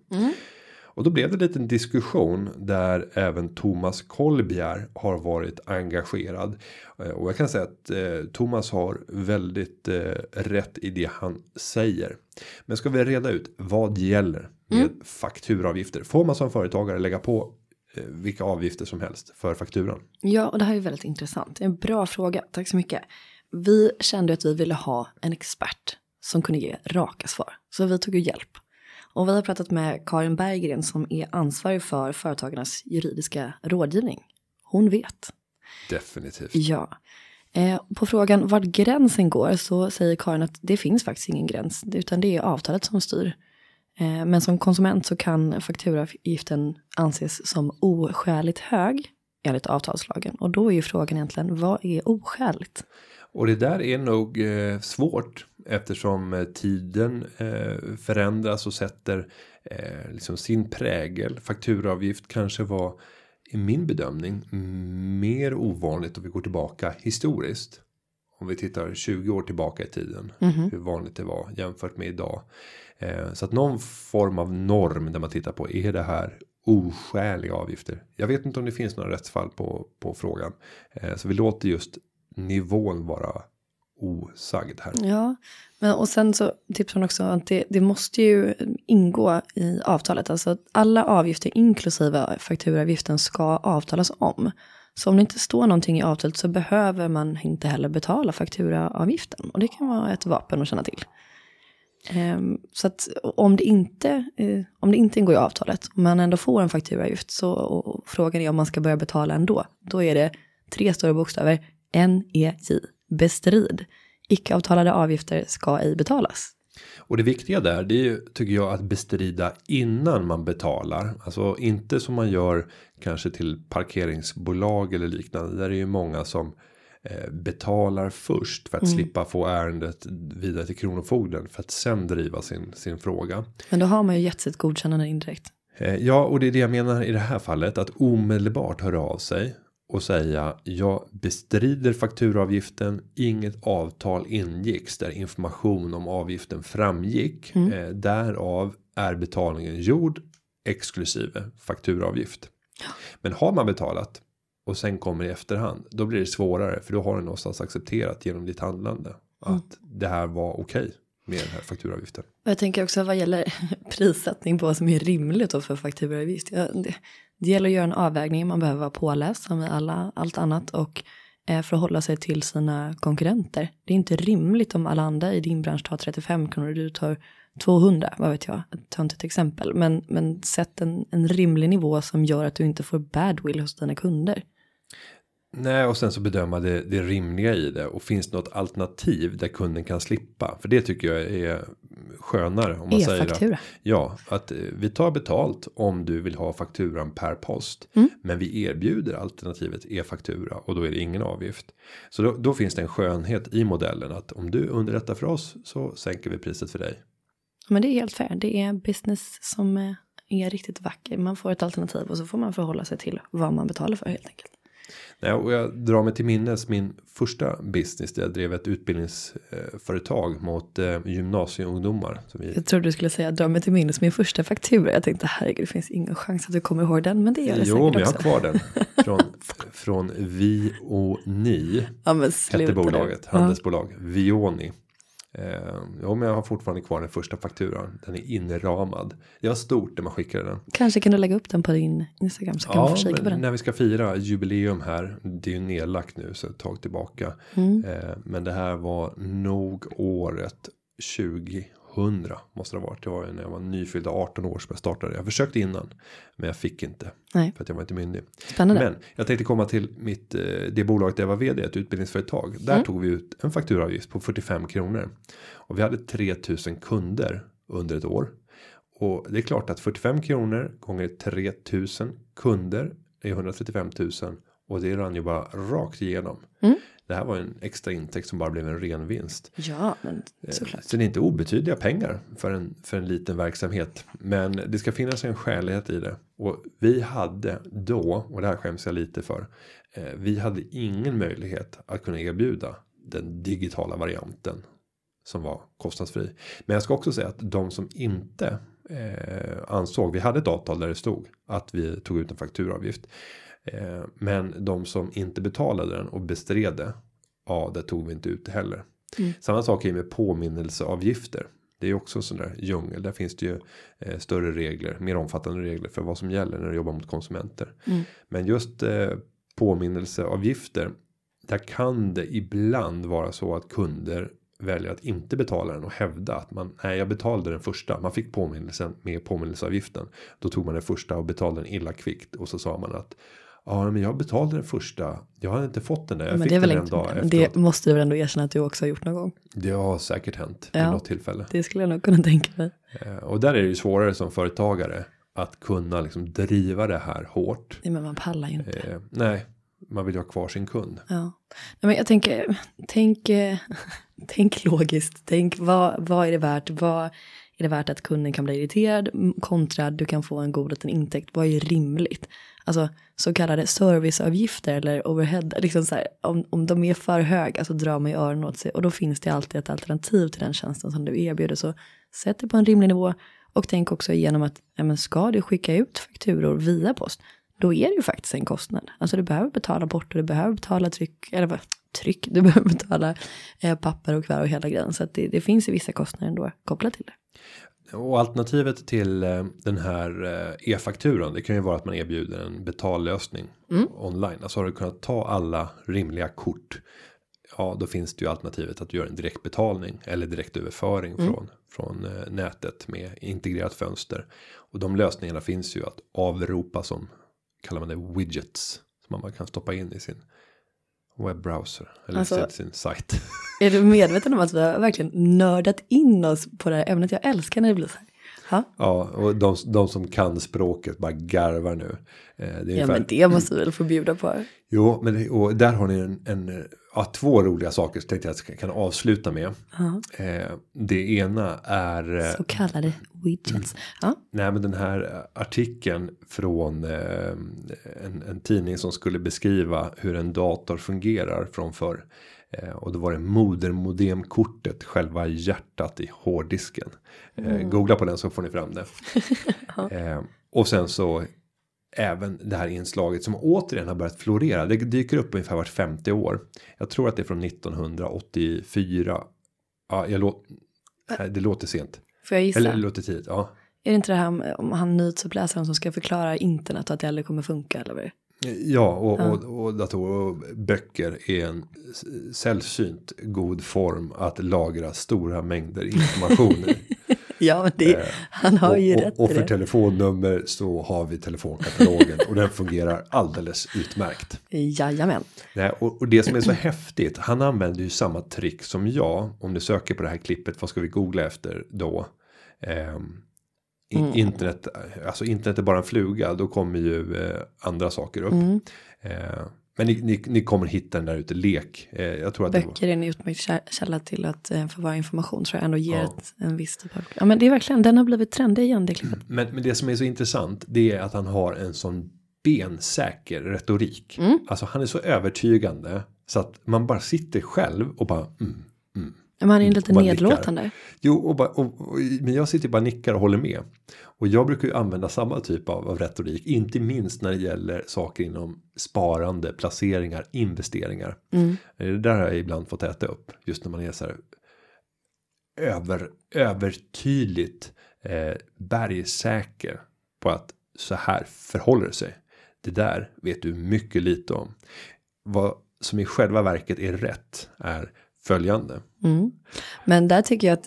Speaker 1: Och då blev det en liten diskussion där även Thomas Kolbjer har varit engagerad. Eh, Och jag kan säga att eh, Thomas har väldigt eh, rätt i det han säger. Men ska vi reda ut vad gäller med fakturaavgifter? Får man som företagare lägga på eh, vilka avgifter som helst för fakturan?
Speaker 2: Ja, och det här är väldigt intressant. En bra fråga. Tack så mycket. Vi kände att vi ville ha en expert som kunde ge raka svar. Så vi tog ju hjälp. Och vi har pratat med Karin Berggren som är ansvarig för företagarnas juridiska rådgivning. Hon vet.
Speaker 1: Definitivt.
Speaker 2: Ja. Eh, på frågan vart gränsen går så säger Karin att det finns faktiskt ingen gräns. Utan det är avtalet som styr. Eh, men som konsument så kan fakturaavgiften anses som oskäligt hög enligt avtalslagen. Och då är ju frågan egentligen vad är oskäligt?
Speaker 1: Och det där är nog eh, svårt eftersom eh, tiden eh, förändras och sätter eh, liksom sin prägel. Fakturaavgift kanske var i min bedömning mm, mer ovanligt om vi går tillbaka historiskt. Om vi tittar 20 år tillbaka i tiden. Hur vanligt det var jämfört med idag. Eh, så att någon form av norm där man tittar på är det här oskäliga avgifter. Jag vet inte om det finns några rättsfall på på frågan. Eh, så vi låter just nivån vara osagd här.
Speaker 2: Ja, men och sen så tipsar hon också att det, det måste ju ingå i avtalet. Alltså att alla avgifter inklusive fakturaavgiften ska avtalas om. Så om det inte står någonting i avtalet så behöver man inte heller betala fakturaavgiften. Och det kan vara ett vapen att känna till. Um, så att om det inte, uh, om det inte ingår i avtalet, om man ändå får en fakturaavgift så och frågan är om man ska börja betala ändå. Då är det tre stora bokstäver, NEJ, bestrid. Icke-avtalade avgifter ska ej betalas.
Speaker 1: Och det viktiga där det är ju tycker jag att bestrida innan man betalar. Alltså inte som man gör kanske till parkeringsbolag eller liknande. Där är ju många som eh, betalar först för att slippa få ärendet vidare till kronofogden för att sen driva sin sin fråga.
Speaker 2: Men då har man ju gett sitt godkännande indirekt.
Speaker 1: Eh, Ja, och det är det jag menar i det här fallet att omedelbart höra av sig och säga jag bestrider fakturaavgiften. Inget avtal ingicks där information om avgiften framgick. Eh, därav är betalningen gjord exklusive fakturaavgift. Men har man betalat och sen kommer i efterhand då blir det svårare för då har du någonstans accepterat genom ditt handlande att det här var okej med den här fakturaavgiften.
Speaker 2: Jag tänker också vad gäller prissättning på vad som är rimligt då för fakturaavgift. Det, det gäller att göra en avvägning, man behöver vara påläst som i alla, allt annat och eh, förhålla sig till sina konkurrenter. Det är inte rimligt om alla andra i din bransch tar 35 kronor och du tar 200, vad vet jag, ett töntigt exempel. Men, men sätt en, en rimlig nivå som gör att du inte får badwill hos dina kunder.
Speaker 1: Nej, och sen så bedöma det, det rimliga i det och finns det något alternativ där kunden kan slippa för det tycker jag är skönare om man säger att, ja att eh, vi tar betalt om du vill ha fakturan per post, men vi erbjuder alternativet e-faktura och då är det ingen avgift. Så då, då finns det en skönhet i modellen att om du underrättar för oss så sänker vi priset för dig.
Speaker 2: Men det är helt fair, det är business som eh, är riktigt vacker. Man får ett alternativ och så får man förhålla sig till vad man betalar för helt enkelt.
Speaker 1: Nej, och jag drar mig till minnes min första business där jag drev ett utbildningsföretag mot eh, gymnasieungdomar. Vi,
Speaker 2: Jag trodde du skulle säga dra mig till minnes min första faktura. Jag tänkte herregud det finns ingen chans att du kommer ihåg den. Men det gör det
Speaker 1: jo, men
Speaker 2: säkert
Speaker 1: jag har
Speaker 2: också.
Speaker 1: kvar den. Från, från Vi och Ni.
Speaker 2: Ja men
Speaker 1: Hette
Speaker 2: sluta nu.
Speaker 1: bolaget.
Speaker 2: Ja.
Speaker 1: Handelsbolag. Vioni. Eh, jo, men jag har fortfarande kvar den första fakturan. Den är inramad. Det var stort när man skickade den.
Speaker 2: Kanske kan du lägga upp den på din Instagram så kan man få kika på den.
Speaker 1: när vi ska fira jubileum här. Det är ju nedlagt nu så ett tag tillbaka.
Speaker 2: Mm.
Speaker 1: Eh, men det här var nog året 2000 måste det ha varit. Det var ju när jag var nyfyllda 18 år som jag startade. Jag försökte innan, men jag fick inte
Speaker 2: Nej,
Speaker 1: för att jag var inte myndig.
Speaker 2: spännande.
Speaker 1: Men jag tänkte komma till mitt eh, det bolaget där jag var vd, ett utbildningsföretag. Där
Speaker 2: Mm.
Speaker 1: tog vi ut en fakturaavgift på 45 kronor och vi hade 3000 kunder under ett år. Och det är klart att 45 kronor gånger 3000 kunder är 135 000 och det rann ju bara rakt igenom.
Speaker 2: Mm.
Speaker 1: Det här var en extra intäkt som bara blev en ren vinst.
Speaker 2: Ja, men
Speaker 1: Eh,
Speaker 2: såklart.
Speaker 1: Så det är inte obetydliga pengar för en, för en liten verksamhet. Men det ska finnas en skälighet i det. Och vi hade då, och det här skäms jag lite för. eh, vi hade ingen möjlighet att kunna erbjuda den digitala varianten som var kostnadsfri. Men jag ska också säga att de som inte eh, ansåg, vi hade ett avtal där det stod att vi tog ut en fakturaavgift. Eh, men de som inte betalade den och bestred det, ja det tog vi inte ut heller. Samma sak är med påminnelseavgifter. Det är också sån där djungel. Där finns det ju eh, större regler, mer omfattande regler för vad som gäller när du jobbar mot konsumenter. Men just eh, påminnelseavgifter. Där kan det ibland vara så att kunder väljer att inte betala den och hävda att man nej, jag betalade den första. Man fick påminnelsen med påminnelseavgiften. Då tog man den första och betalade den illa kvickt och så sa man att ja, men jag betalade den första. Jag hade inte fått den där. Jag
Speaker 2: Men
Speaker 1: fick
Speaker 2: det är väl
Speaker 1: den en dag efteråt.
Speaker 2: det måste du väl ändå erkänna att du också har gjort någon gång.
Speaker 1: Det har säkert hänt vid
Speaker 2: Ja.
Speaker 1: något tillfälle.
Speaker 2: Det skulle jag nog kunna tänka mig.
Speaker 1: Eh, Och där är det ju svårare som företagare att kunna liksom driva det här hårt.
Speaker 2: Nej, men man pallar ju inte.
Speaker 1: Eh, nej, man vill ju ha kvar sin kund.
Speaker 2: Ja. Nej, men jag tänker, tänk, tänk logiskt. Tänk vad, vad är det värt? Vad är det värt att kunden kan bli irriterad kontra du kan få en god liten intäkt? Vad är rimligt? Alltså så kallade serviceavgifter eller overhead, liksom så här, om, om de är för höga så alltså, drar man ju öronen åt sig och då finns det alltid ett alternativ till den tjänsten som du erbjuder. Så sätt det på en rimlig nivå och tänk också igenom att ja, men ska du skicka ut fakturor via post då är det ju faktiskt en kostnad. Alltså du behöver betala bort och du behöver betala tryck, eller vad, tryck, du behöver betala eh, papper och kvar och hela grejen. Så att det, det finns ju vissa kostnader ändå kopplat till det.
Speaker 1: Och alternativet till eh, den här eh, e-fakturan. Det kan ju vara att man erbjuder en betallösning online. Alltså har du kunnat ta alla rimliga kort. Ja, då finns det ju alternativet att du gör en direktbetalning eller direktöverföring från från eh, nätet med integrerat fönster. Och de lösningarna finns ju att avropa som kallar man det widgets som man bara kan stoppa in i sin webbrowser eller
Speaker 2: Alltså-
Speaker 1: sin, sajt.
Speaker 2: Är du medveten om att vi har verkligen nördat in oss på det här ämnet? Jag älskar när det blir så här. Ja,
Speaker 1: Ja, och de, de som kan språket bara garvar nu. Eh, Det är
Speaker 2: ja
Speaker 1: ungefär,
Speaker 2: men det måste vi väl få bjuda på.
Speaker 1: Jo, men det, och där har ni en, en ja, två roliga saker som tänkte jag att jag kan avsluta med.
Speaker 2: Ja,
Speaker 1: Eh, det ena är eh,
Speaker 2: så kallade widgets. Ja,
Speaker 1: nej, men den här artikeln från eh, en, en tidning som skulle beskriva hur en dator fungerar från förr. Eh, och då var det modermodemkortet, själva hjärtat i hårddisken. Eh, googla på den så får ni fram det. eh, och sen så även det här inslaget som återigen har börjat florera. Det dyker upp ungefär vart 50 år. Jag tror att det är från 1984. Ja, jag låt, nej, det låter sent.
Speaker 2: får jag gissa?
Speaker 1: Eller det låter tidigt. Ja.
Speaker 2: Är det inte det här om han nyhetsuppläsaren som ska förklara internet och att det aldrig kommer funka eller vad är det?
Speaker 1: Ja, och, och, och datorer och böcker är en sällsynt god form att lagra stora mängder information.
Speaker 2: Ja, men det, han har ju
Speaker 1: och,
Speaker 2: rätt
Speaker 1: och, för
Speaker 2: det.
Speaker 1: telefonnummer så har vi telefonkatalogen och den fungerar alldeles utmärkt.
Speaker 2: Jajamän.
Speaker 1: Nej, och, och det som är så häftigt, han använder ju samma trick som jag. Om du söker på det här klippet, vad ska vi googla efter då? I-
Speaker 2: Mm.
Speaker 1: Internet, alltså internet är bara en fluga, då kommer ju eh, andra saker upp.
Speaker 2: Mm.
Speaker 1: Eh, men ni, ni, ni kommer hitta den där ute, lek. Eh, jag tror att
Speaker 2: Böcker är en utmärkt kä- källa till att eh, förvara information tror jag ändå ger
Speaker 1: Ja.
Speaker 2: ett, en viss typ av... Ja men det är verkligen, den har blivit trendig igen det klippet.
Speaker 1: men, men det som är så intressant, det är att han har en sån bensäker retorik.
Speaker 2: Mm.
Speaker 1: Alltså han är så övertygande så att man bara sitter själv och bara mm, mm.
Speaker 2: Men han är lite
Speaker 1: bara nickar.
Speaker 2: nedlåtande.
Speaker 1: Jo, och bara, och, och, men jag sitter ju bara nickar och håller med. Och jag brukar ju använda samma typ av, av retorik, inte minst när det gäller saker inom sparande, placeringar, investeringar.
Speaker 2: Mm.
Speaker 1: Eh, Det där har jag ibland fått äta upp, just när man är så här över, övertydligt eh, bergsäker på att så här förhåller det sig. Det där vet du mycket lite om. Vad som i själva verket är rätt är följande.
Speaker 2: Mm. Men där tycker jag att,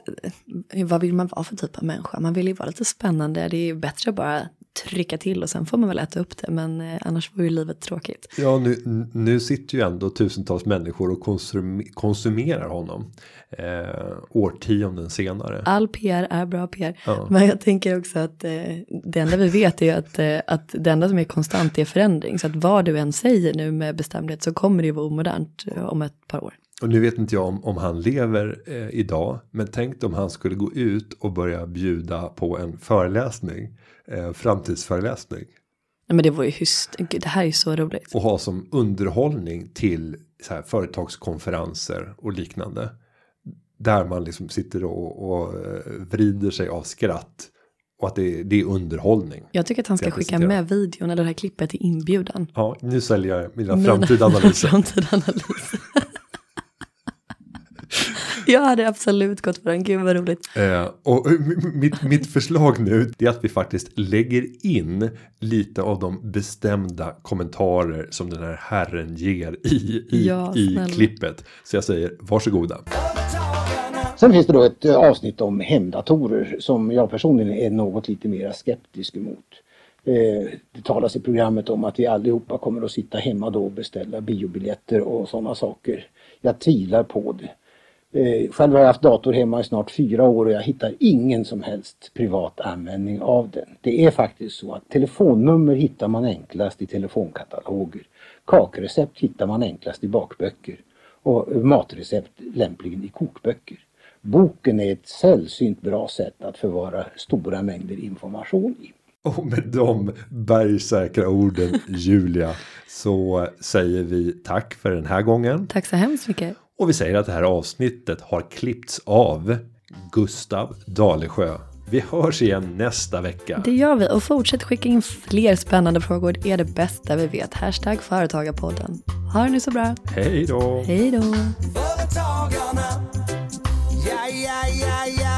Speaker 2: eh, vad vill man vara för typ av människa? Man vill ju vara lite spännande, det är ju bättre att bara trycka till och sen får man väl äta upp det. Men eh, annars vore ju livet tråkigt.
Speaker 1: Ja, nu, nu sitter ju ändå tusentals människor och konsum, konsumerar honom. Eh, årtionden senare.
Speaker 2: All PR är bra PR.
Speaker 1: Ja.
Speaker 2: Men jag tänker också att eh, det enda vi vet är ju att, eh, att det enda som är konstant är förändring. Så att vad du än säger nu med bestämdhet så kommer det ju vara omodernt eh, om ett par år.
Speaker 1: Och nu vet inte jag om, om han lever eh, idag. Men tänk om han skulle gå ut och börja bjuda på en föreläsning. Eh, framtidsföreläsning.
Speaker 2: Nej men det var ju hyst. Gud, det här är ju så roligt.
Speaker 1: Och ha som underhållning till så här företagskonferenser och liknande. Där man liksom sitter och, och eh, vrider sig av skratt. Och att det, det är underhållning.
Speaker 2: Jag tycker att han ska skicka med videon eller det här klippet till inbjudan.
Speaker 1: Ja, nu säljer jag mina
Speaker 2: Mina
Speaker 1: framtida analyser.
Speaker 2: framtida analyser. Jag hade absolut gått för den. Gud vad roligt.
Speaker 1: Eh, och mitt, mitt förslag nu är att vi faktiskt lägger in lite av de bestämda kommentarer som den här herren ger i, i,
Speaker 2: Ja,
Speaker 1: i klippet. Så jag säger varsågoda.
Speaker 3: Sen finns det då ett eh, avsnitt om hemdatorer som jag personligen är något lite mer skeptisk emot. Eh, Det talas i programmet om att vi allihopa kommer att sitta hemma då och beställa biobiljetter och sådana saker. Jag tvivlar på det. Eh, Själv har jag haft dator hemma i snart fyra år och jag hittar ingen som helst privat användning av den. Det är faktiskt så att telefonnummer hittar man enklast i telefonkataloger. Kakrecept hittar man enklast i bakböcker och matrecept lämpligen i kokböcker. Boken är ett sällsynt bra sätt att förvara stora mängder information i.
Speaker 1: Och med de bergsäkra orden Julia så säger vi tack för den här gången.
Speaker 2: Tack så hemskt mycket.
Speaker 1: Och vi säger att det här avsnittet har klippts av Gustav Dalesjö. Vi hörs igen nästa vecka.
Speaker 2: Det gör vi och fortsätt skicka in fler spännande frågor. Det är det bästa vi vet. Hashtag företagarpodden. Ha det nu så bra.
Speaker 1: Hej då!
Speaker 2: Hej då.
Speaker 4: Företagarna. Ja, ja, ja,